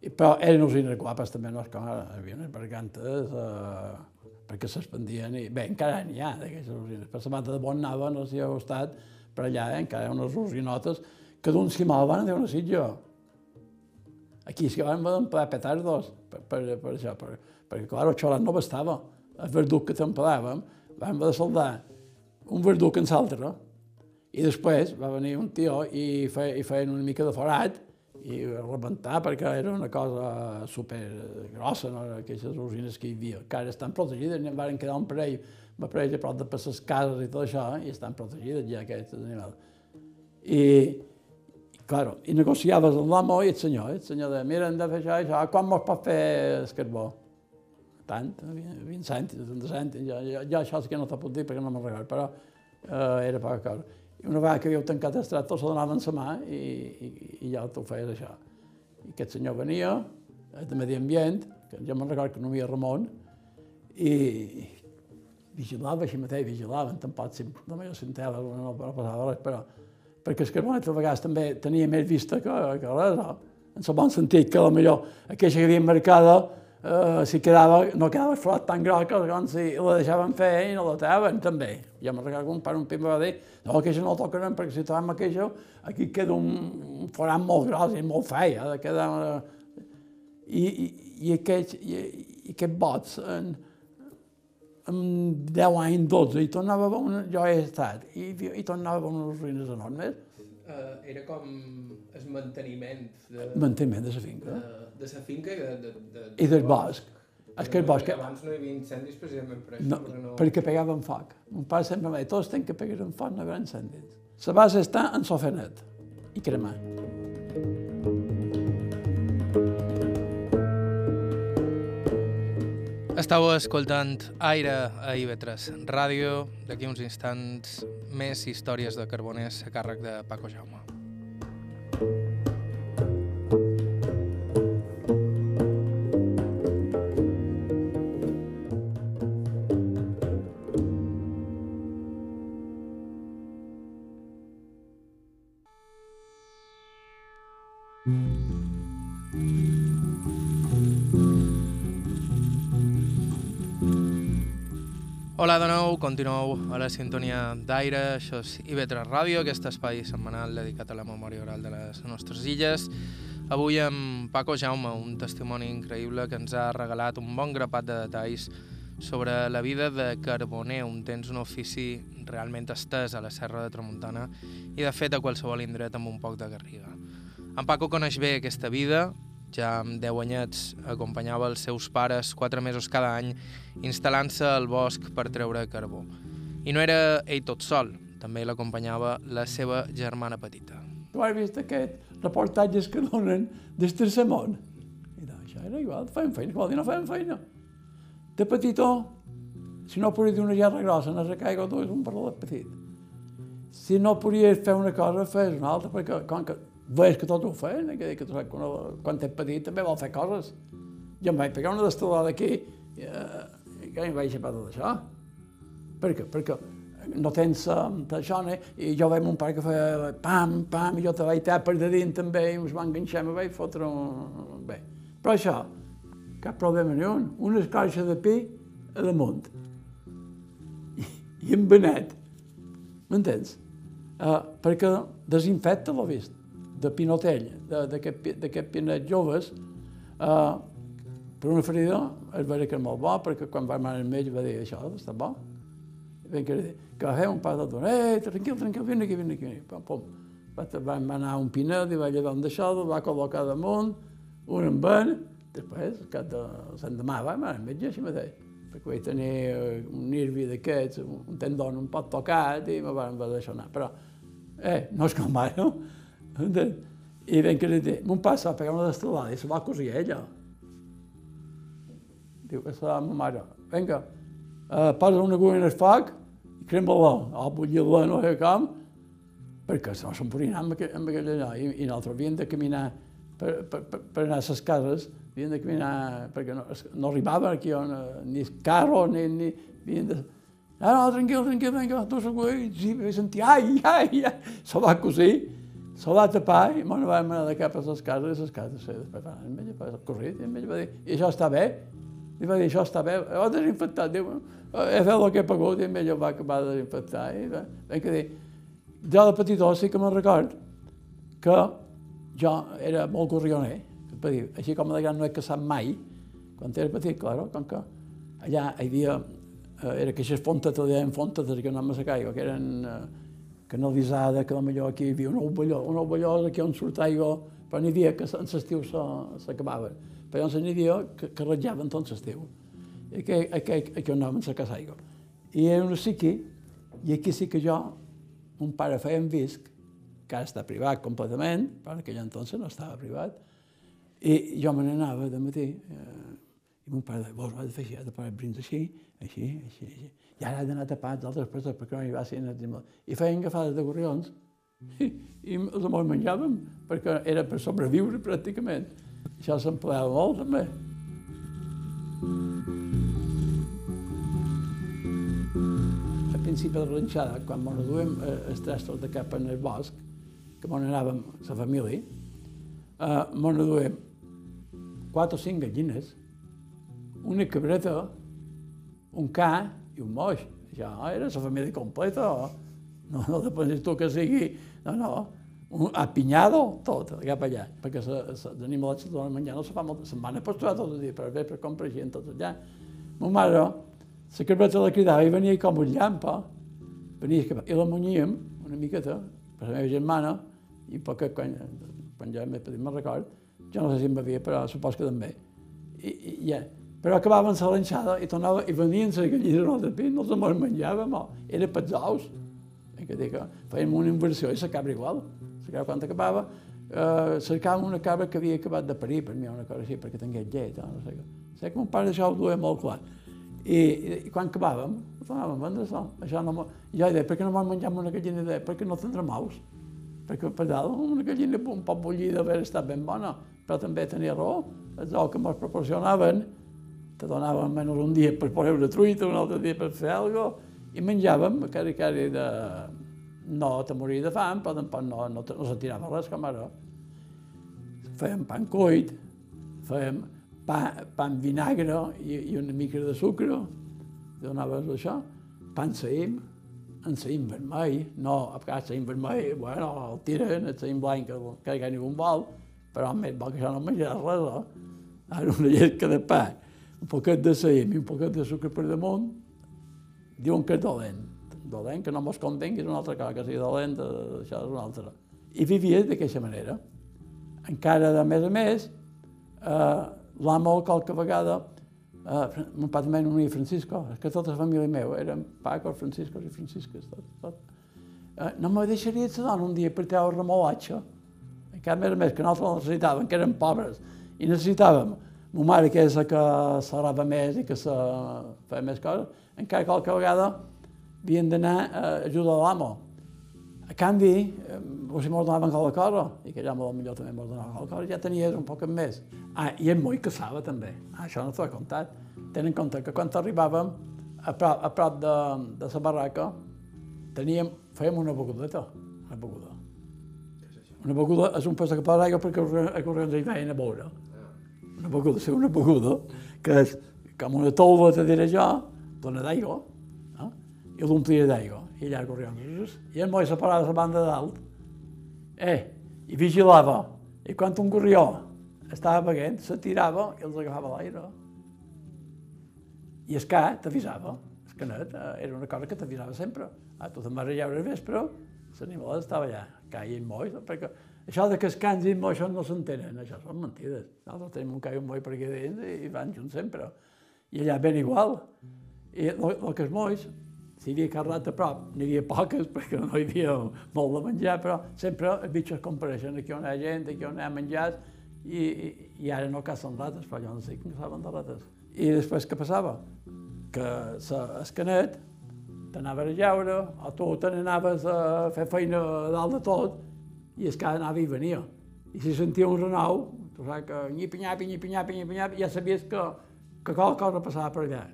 I, però eren usines guapes també, no és com ara, hi havia unes bergantes, eh, perquè s'expandien i bé, encara n'hi ha d'aquestes usines. Per la mata de Bonnava, no sé si heu estat, per allà, eh, encara hi ha unes usinotes que d'un mal van dir una sitja. Aquí és que van poder petardos per, per, per això, per, perquè, clar, el xolat no bastava. El verduc que t'empedàvem, vam haver de soldar un verduc en l'altre, i després va venir un tio i feia, i feien una mica de forat i rebentar perquè era una cosa super grossa, no? aquestes usines que hi havia, que ara estan protegides, n'hi van quedar un parell, un parell a prop de per les cases i tot això, i estan protegides ja aquests animals. I, Claro, i negociaves amb l'amo i el senyor. El senyor deia, mira, hem de fer això, això, com mos pot fer el carbó? Tant, 20 cèntims, 30 cèntims, ja, ja, ja això és que no t'ho puc dir perquè no me'n recordo, però eh, era poca cosa. I una vegada que havíeu tancat el tractor, se donaven la mà i, i, i ja t'ho feies això. I aquest senyor venia, de Medi Ambient, que jo me'n recordo que no hi havia Ramon, i vigilava així mateix, vigilaven, tampoc, si, no m'hi sentava, no, no passava res, però perquè el carbonet a vegades també tenia més vista que, que res, no? en el bon sentit que millor aquella que havia marcada eh, si quedava, no quedava flot tan gros que doncs, si la deixaven fer i no la taven també. Jo me'n recordo que un pare un pim va dir no, aquella no la tocarem perquè si trobem aquella aquí queda un, un forat molt gros i molt fei, ha de quedar... I, i, i, aquests, i, i aquests bots en, amb 10 anys, 12, i tornava a una, jo he estat, i, i tornava a unes ruïnes enormes. Uh, era com el manteniment de... Manteniment de la finca. De, de la finca i de, de, de, I del bosc. És que el bosc... Abans no hi havia incendis precisament per això. No, perquè, no... perquè pegaven foc. Un pare sempre va dir, tots tenen que pegar en foc, no hi haurà incendis. La base està en sofenet i cremar. Estàu escoltant Aire a IB3 Ràdio. D'aquí uns instants, més històries de carboners a càrrec de Paco Jaume. Hola de nou, continueu a la sintonia d'aire, això és IB3 Ràdio, aquest espai setmanal dedicat a la memòria oral de les nostres illes. Avui amb Paco Jaume, un testimoni increïble que ens ha regalat un bon grapat de detalls sobre la vida de carboner, un temps un ofici realment estès a la Serra de Tramuntana i de fet a qualsevol indret amb un poc de garriga. En Paco coneix bé aquesta vida, ja amb 10 anyets acompanyava els seus pares 4 mesos cada any instal·lant-se al bosc per treure carbó. I no era ell tot sol, també l'acompanyava la seva germana petita. Tu has vist aquest reportatges que donen tercer món? I doncs, això era igual, feien feina, vol dir no feien feina. De petitó, si no podies dir una gerra grossa, no se caiga tu, és un parlat petit. Si no podies fer una cosa, fes una altra, perquè com que veus que tots ho feien, que, que tu saps, quan, quan ets petit també vol fer coses. Jo em vaig pegar una destelada aquí i, eh, i que em vaig xapar tot això. Per què? Perquè no tens um, això, no? i jo veig mon pare que feia pam, pam, i jo te vaig tapar per de dins també, i ens va enganxar, me vaig fotre un... bé. Però això, cap problema ni un, una escorxa de pi a damunt. I, i en benet, m'entens? Uh, perquè desinfecta l'ho vist de Pinotell, d'aquest Pinet joves, eh, per una ferida es dir que era molt bo, perquè quan va anar al metge va dir això està bo. I vam dir, que fer un pas de donar, eh, tranquil, tranquil, vine aquí, vine aquí. Pum, pum. Va, anar un pinet i va llevar un d'això, el va col·locar damunt, un en ben, després, cap de l'endemà, va anar al metge així mateix, perquè vaig tenir eh, un nervi d'aquests, un tendon un poc tocat i me van deixar anar. Però, eh, no és com ara, no? I ben que li dic, mon pare s'ha una destelada i se va cosir ella. Diu que serà ma mare. Vinga, uh, posa una agulla en el foc i crema-la, a bullir-la no sé com, perquè no se'n podia anar amb, aquell, amb aquell allò. I, I nosaltres havíem de caminar per, per, per, per anar a les cases, havíem de caminar, perquè no, no arribava aquí on, ni carro, ni, ni, havíem de... No, no, tranquil, tranquil, vinga, tu segur, i sentir, ai, ai, ai, se va cosir se va tapar i me'n vam anar de cap a les cases i les cases se van amb ella, per corrit, i ell va dir, i això està bé? I va dir, això està bé, ho ha desinfectat, diu, he fet el que he pagut, i ell ho va acabar de desinfectar, i va, vam dir, jo de petitó sí que me'n record que jo era molt corrioner, dir, així com de gran no he caçat mai, quan era petit, claro, com que allà hi havia, eh, era que aquestes fontes, deien fontes, que no me que eren eh, canalitzada, que millor aquí hi havia un ovelló, un ovelló aquí on surt aigua, però n'hi havia que en l'estiu s'acabaven. Però llavors n'hi havia que, que ratllaven tot l'estiu. I que, aquí, aquí on anaven a casa aigua. I era un siqui, i aquí sí que jo, mon pare feia en visc, que ara està privat completament, però en aquell entonces no estava privat, i jo me n'anava de matí, eh, i mon pare deia, vols, ho has fer així, has de parar brins així, així, així, així i ara he d'anar tapat d'altres persones perquè no hi va ser I feien agafades de gorrions i, i els amors menjàvem perquè era per sobreviure pràcticament. Això s'empleava molt també. A principi de la ranxada, quan ens duem eh, els trastos de cap en el bosc, que m'on anàvem, la família, eh, m'on duem quatre o cinc gallines, una cabreta, un ca i un moix. Ja era la família completa. No, no depèn tu que sigui... No, no, un apinyado, tot, cap allà, perquè els animals se donen menjar, no se fa molt, se'n van a pasturar tot el dia, per bé, per comprar gent, tot allà. Ma mare, la carbeta la cridava i venia com un llampa, venia i la munyíem una miqueta, per la meva germana, i perquè quan, quan ja m'he petit me'n record, jo no sé si em bevia, però supos que també. I, i, ja, però acabaven la lanxada i tornava, i venien les gallines en el pit, no se me'n menjàvem, era pels ous. Que dic, fèiem una inversió i la cabra igual. La cabra quan acabava, eh, cercàvem una cabra que havia acabat de parir, per mi una cosa així, perquè tingués llet, no sé què. Sé que mon pare això ho duia molt clar. I, i, quan acabàvem, tornàvem a vendre això. això no, jo deia, per què no m'han menjat una gallina? Deia, perquè no tindrem ous. Perquè per dalt una gallina un poc bullida haver estat ben bona, però també tenia raó. Els ous que ens proporcionaven te donaven menys un dia per posar una truita, un altre dia per fer alguna cosa, i menjàvem, cari, cari de... No te moria de fam, però tampoc no, no, no se tirava res com ara. fèiem pan cuit, fèiem pa, pa amb vinagre i, i una mica de sucre, donaves això, pa amb saïm, amb saïm vermell, no, a vegades saïm vermell, bueno, el tiren, el saïm blanc, que hi ha ningú vol, però més bo que això no menjaràs res, eh? Ara una llesca de pa, un poquet de saïm i un poquet de sucre per damunt, diuen que és dolent. Dolent, que no mos convengui, és una altra cosa, que sigui dolent, eh, això és una altra. I vivia d'aquesta manera. Encara, de més a més, eh, l'amo qualque vegada, eh, mon pare també no Francisco, és que tota la família meva eren Pacos, Franciscos i Francisques, tot, tot. Eh, no me deixaria de dona un dia per treure remolatge. Encara més a més, que nosaltres necessitàvem, que érem pobres, i necessitàvem ma mare, que és la que s'arrava més i que se feia més coses, encara qualque vegada havien d'anar a ajudar l'amo. A canvi, eh, si mos donaven qualque cosa, i que ja millor també mos donaven qualque cosa, ja tenies un poc més. Ah, i el moll caçava també. Ah, això no t'ho he contat. Tenen en compte que quan arribàvem a prop, a prop de, de la barraca, teníem, fèiem una begudeta, una beguda. Una beguda és un pes de cap d'aigua perquè els corrents hi veien a veure una beguda, ser una beguda, que és com una tolva, te diré jo, plena d'aigua, eh? i l'omplia d'aigua, i allà corrien. I el moi separava la banda dalt, eh, i vigilava, i quan un corrió estava beguent, se tirava i els agafava l'aire. I el ca t'avisava, el canet era una cosa que t'avisava sempre. Ah, tu te'n vas a lleure al vespre, l'animal estava allà, caia en moll, perquè això de que es cansin, això no s'entenen, això són mentides. Nosaltres tenim un cai un boi per aquí dins i van junts sempre. I allà ben igual. I el que és moix, si hi havia carrat a prop, n'hi havia poques perquè no hi havia molt de menjar, però sempre els bitxos compareixen aquí on hi ha gent, aquí on hi ha menjars, i, i, i ara no cacen rates, però jo no sé que saben de rates. I després què passava? Que el canet t'anaves a llaure, o tu te n'anaves a fer feina dalt de tot, i es cada anava i venia. I si sentia un renou, tu saps que nyipi, nyapi, nyipi, nyapi, nyipi, nyapi, ja sabies que, que qualque cosa passava per allà.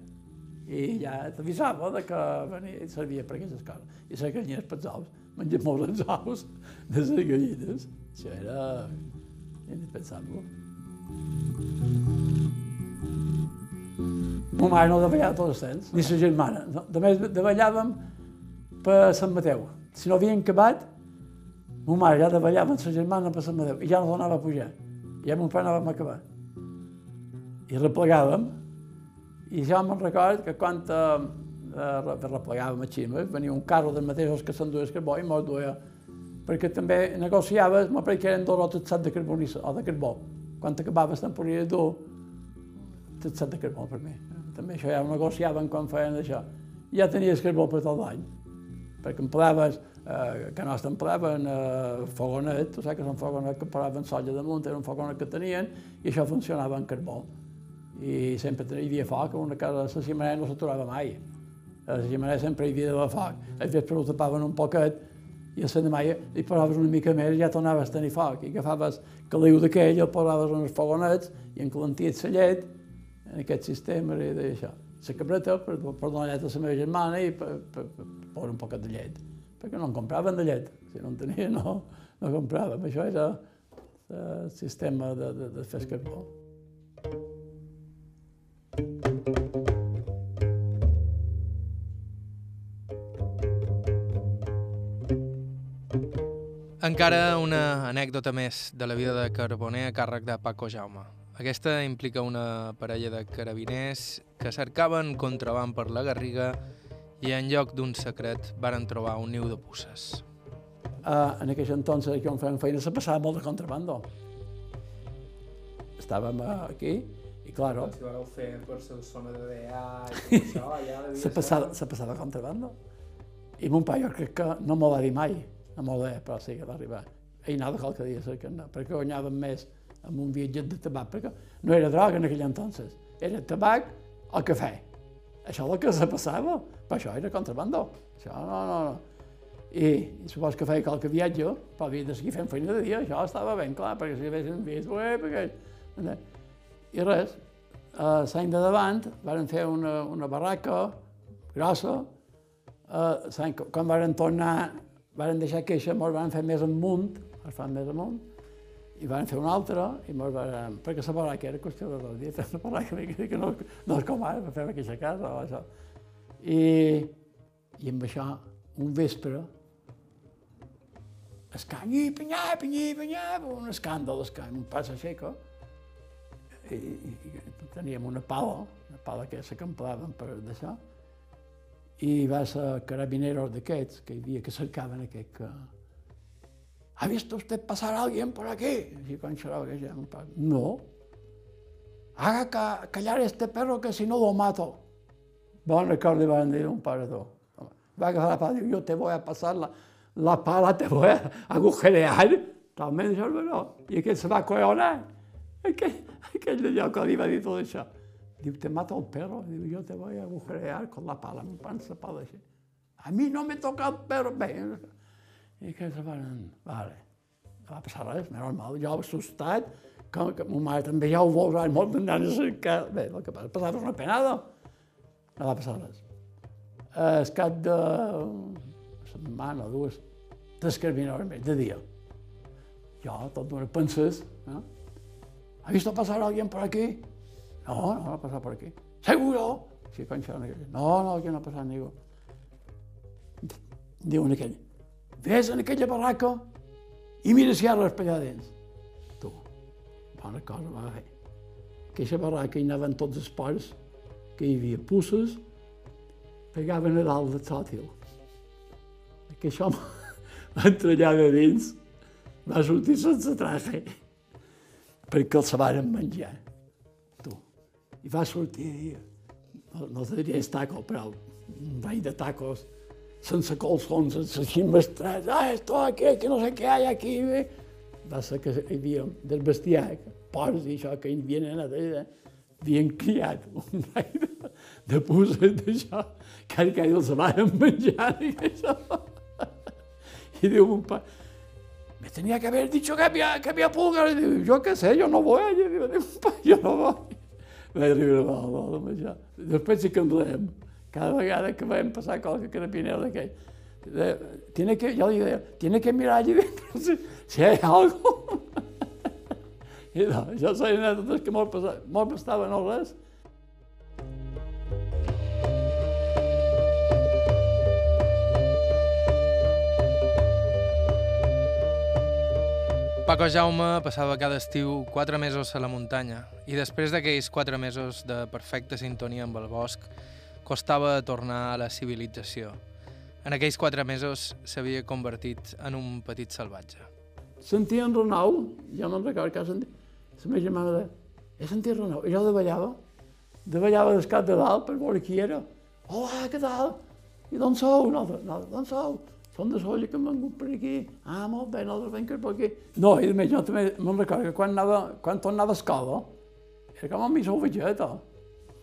I ja t'avisava de que venia, servia per aquestes coses. I les gallines pels ous, mengen molt els ous de les gallines. Això era indispensable. Ma mare no davallava tot el temps, ni sa germana. De més, davallàvem per Sant Mateu. Si no havien acabat, Ma mare ja davallava amb sa germana per Sant Madeu i ja no donava a pujar. Ja mon pare anàvem a acabar. I replegàvem, i ja me'n record que quan eh, eh replegàvem a Xima, venia un carro dels mateixos que s'enduia el carbó i mos duia, perquè també negociaves, pareix que eren dos o tres sat de carbonissa, o de carbó. Quan acabaves te'n podia dur tres sat de carbó per mi. També això ja ho negociaven quan feien això. Ja tenies carbó per tot l'any, perquè emplaves eh, que no t'emplaven eh, fogonet, tu saps que són fogonet que paraven solla damunt, era un fogonet que tenien, i això funcionava en carbó. I sempre hi havia foc, una casa de la ximenea no s'aturava mai. A la ximenea sempre hi havia d'haver foc. A vespre ho tapaven un poquet, i a la demà hi posaves una mica més i ja tornaves a tenir foc. I agafaves caliu d'aquell, el posaves en els fogonets i encalenties la llet en aquest sistema d'això. La cabreta per, per donar llet a la meva germana i per, per, per, per un poquet de llet perquè no en compraven de llet. Si no en tenia, no, no compràvem. Això era el sistema de, de, de fer carbó. Encara una anècdota més de la vida de Carboner a càrrec de Paco Jaume. Aquesta implica una parella de carabiners que cercaven contraband per la Garriga i en lloc d'un secret varen trobar un niu de puces. Uh, en aquell entonces que on fèiem feina se passava molt de contrabando. Estàvem aquí i, claro... Si vareu fer per la zona de DA i tot això, ja devia se passava, se passava contrabando. I mon pare jo crec que no m'ho va dir mai, no m'ho deia, però sí que va arribar. Ell anava qualque dia, sé que no, perquè guanyàvem més amb un viatget de tabac, perquè no era droga en aquell entonces, era tabac o cafè. Això és el que se passava, però això era contrabando. Això no, no, no. I, i supos que feia qualque viatge, però havia de seguir fent feina de dia, això estava ben clar, perquè si haguessin vist, ué, perquè... I res, l'any de davant varen fer una, una barraca grossa, eh, quan varen tornar, varen deixar queixa, ens van fer més amunt, es fan més amunt, i van fer una altra, i mos van, perquè la barraca era qüestió de dos dies, la barraca que, que no, no és com ara, fer aquesta casa o això. I, i amb això, un vespre, escany, i pinyà, pinyà, pinyà, un escàndol, escany, un pas i, i, i teníem una pala, una pala que s'acamplaven per d'això, i va ser carabineros d'aquests, que hi havia que cercaven aquest que, ¿Ha visto usted pasar a alguien por aquí? Y con que ya No. Haga ca callar este perro que si no lo mato. Bon record li van dir un parador. Va agafar la pala i diu, jo te voy a pasar la, la pala, te voy a agujerear. Talment això no. I aquell se va cojonar. Aquell, aquell d'allò que li va dir tot això. Diu, te mato el perro. Diu, jo te voy a agujerear con la pala. Em pan la pala així. A mi no me toca el perro. I que se van... Vale. No va passar res, normal. Jo assustat, que, que ma mare també ja ho vol, molt d'anar a cercar... Bé, el que passa, passava una penada. No va passar res. Es cap de setmana o dues, tres carabiners més, de dia. Jo, tot d'una penses, no? ¿Ha visto pasar a alguien por aquí? No, no, no ha pasado por aquí. ¿Seguro? Sí, concha, no, no, aquí no ha passat ningú. Diu aquell, Ves en aquella barraca i mira si hi ha res allà dins. Tu, bona cosa va fer. Aquella barraca hi anaven tots els ports, que hi havia pusses, pegaven a dalt de tòtil. Aquell home va entrar allà de dins, va sortir sense traje, perquè els se varen menjar. Tu. I va sortir, no, no te diria taco, però un ball de tacos, sense colzons, així mestrats, ah, esto aquí, que no sé què hi ha aquí. Bé. Va ser que hi havia del bestiar, porcs i això, que hi havien anat allà, havien criat un rai de, puces d'això, que cada dia els van menjar i això. I diu un pa, me tenía que haber dicho que había, que había pulgas. Y digo, yo qué sé, yo no voy. Digo, pa, yo no voy. Vaig arribar a la menjar. Després sí que ens reem cada vegada que vam passar qualque carabiner d'aquell. Tiene que, jo li deia, tiene que mirar allí dentro si, si hay algo. I no, això són anècdotes que molt, molt estaven no res. Paco Jaume passava cada estiu quatre mesos a la muntanya i després d'aquells quatre mesos de perfecta sintonia amb el bosc costava tornar a la civilització. En aquells quatre mesos s'havia convertit en un petit salvatge. Sentia en Renau, ja me'n recordo que sentia, la meva germana deia, he sentit Renau, i jo davallava, davallava del cap de dalt per veure qui era. Hola, què tal? I d'on sou? No, no, d'on sou? Som de Solla que hem vengut per aquí. Ah, molt bé, nosaltres venim per aquí. No, i més, jo també me'n recordo que quan, anava, quan tornava a escola, era com a mi sou vegeta,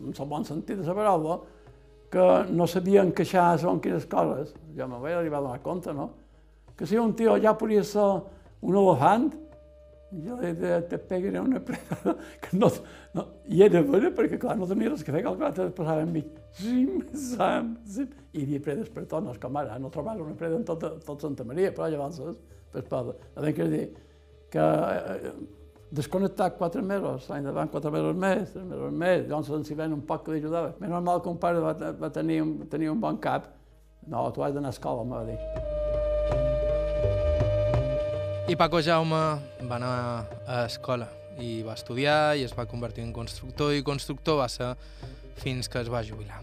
en el bon sentit de la paraula, que no sabien queixar segons quines coses, ja me vaig arribar a donar compte, no? Que si un tio ja podria ser un elefant, jo li deia, te pegaré una preda, que no, no, i era bona perquè, clar, no tenia res que fer, que el clar, te passava mi, zim, zam, zim, i hi havia predes per tot, no és com ara, no trobar una preda en tot, tot Santa Maria, però llavors, per poder, a que dir, que eh, desconnectat quatre mesos, l'any davant quatre mesos més, tres mesos més, ens hi ven un poc que li ajudava. Més normal que un pare va, va tenir, un, tenir un bon cap. No, tu has d'anar a escola, em va dir. I Paco Jaume va anar a escola i va estudiar i es va convertir en constructor i constructor va ser fins que es va jubilar.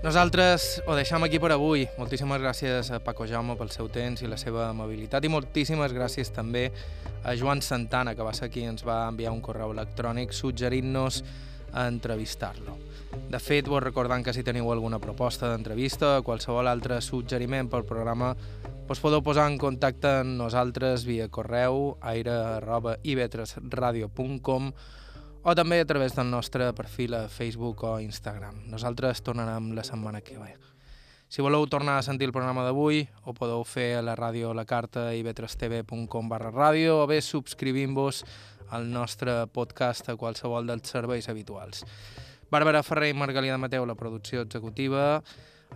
Nosaltres ho deixam aquí per avui. Moltíssimes gràcies a Paco Jaume pel seu temps i la seva amabilitat i moltíssimes gràcies també a Joan Santana, que va ser qui ens va enviar un correu electrònic suggerint-nos a entrevistar-lo. De fet, vos recordant que si teniu alguna proposta d'entrevista o qualsevol altre suggeriment pel programa, us podeu posar en contacte amb nosaltres via correu aire.ivetresradio.com o també a través del nostre perfil a Facebook o Instagram. Nosaltres tornarem la setmana que ve. Si voleu tornar a sentir el programa d'avui, ho podeu fer a la ràdio La Carta i vetrestv.com barra ràdio o bé subscrivint-vos al nostre podcast a qualsevol dels serveis habituals. Bàrbara Ferrer i Margalida Mateu, la producció executiva,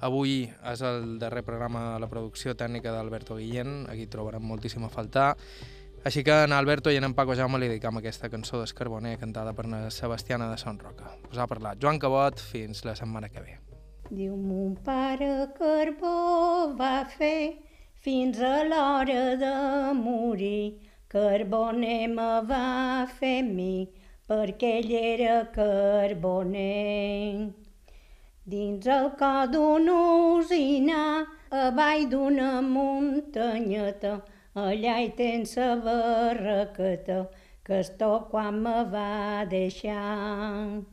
Avui és el darrer programa de la producció tècnica d'Alberto Guillén, aquí trobarem moltíssim a faltar. Així que en Alberto i en Paco Jaume li dedicam aquesta cançó d'Escarboner cantada per la Sebastiana de Son Roca. Us ha parlat Joan Cabot, fins la setmana que ve. Diu mon pare carbó va fer fins a l'hora de morir. Carboner me va fer mi perquè ell era carboner. Dins el cor d'una usina, avall d'una muntanyeta, allà hi tens la barraqueta que esto quan me va deixar.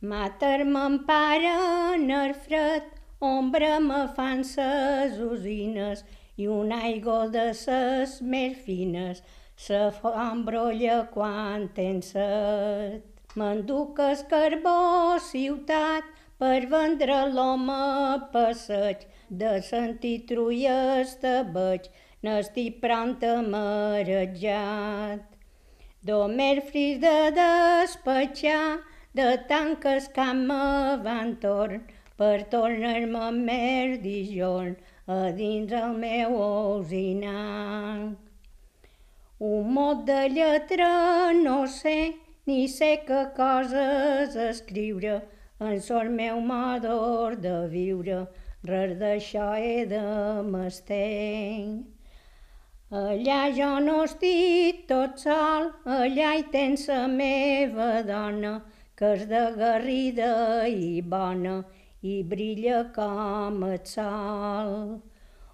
Matar-me en pare en el fred, ombra me fan ses usines i un aigua de ses més fines se fa embrolla quan tens set. M'enduc el carbó ciutat per vendre l'home passeig, de sentir trulles te veig, n'estic pront a marejat. Domer fris de despatxar, de tant que van torn per tornar-me més dijorn a dins el meu osinar. Un mot de lletra no sé, ni sé que coses escriure, en sol meu modor de viure, res d'això he de m'estenc. Allà jo no estic tot sol, allà hi tens la meva dona, que és de garrida i bona i brilla com el sol.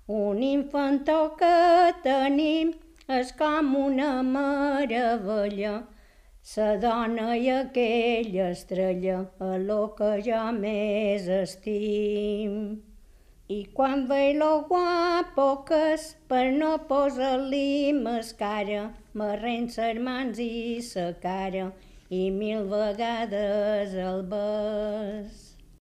Un infantó que tenim és com una meravella, sa dona i aquella estrella a lo que jo més estim. I quan veig lo guapo que és, per no posar-li més cara, me rensa mans i sa cara, i mil vegades el bes.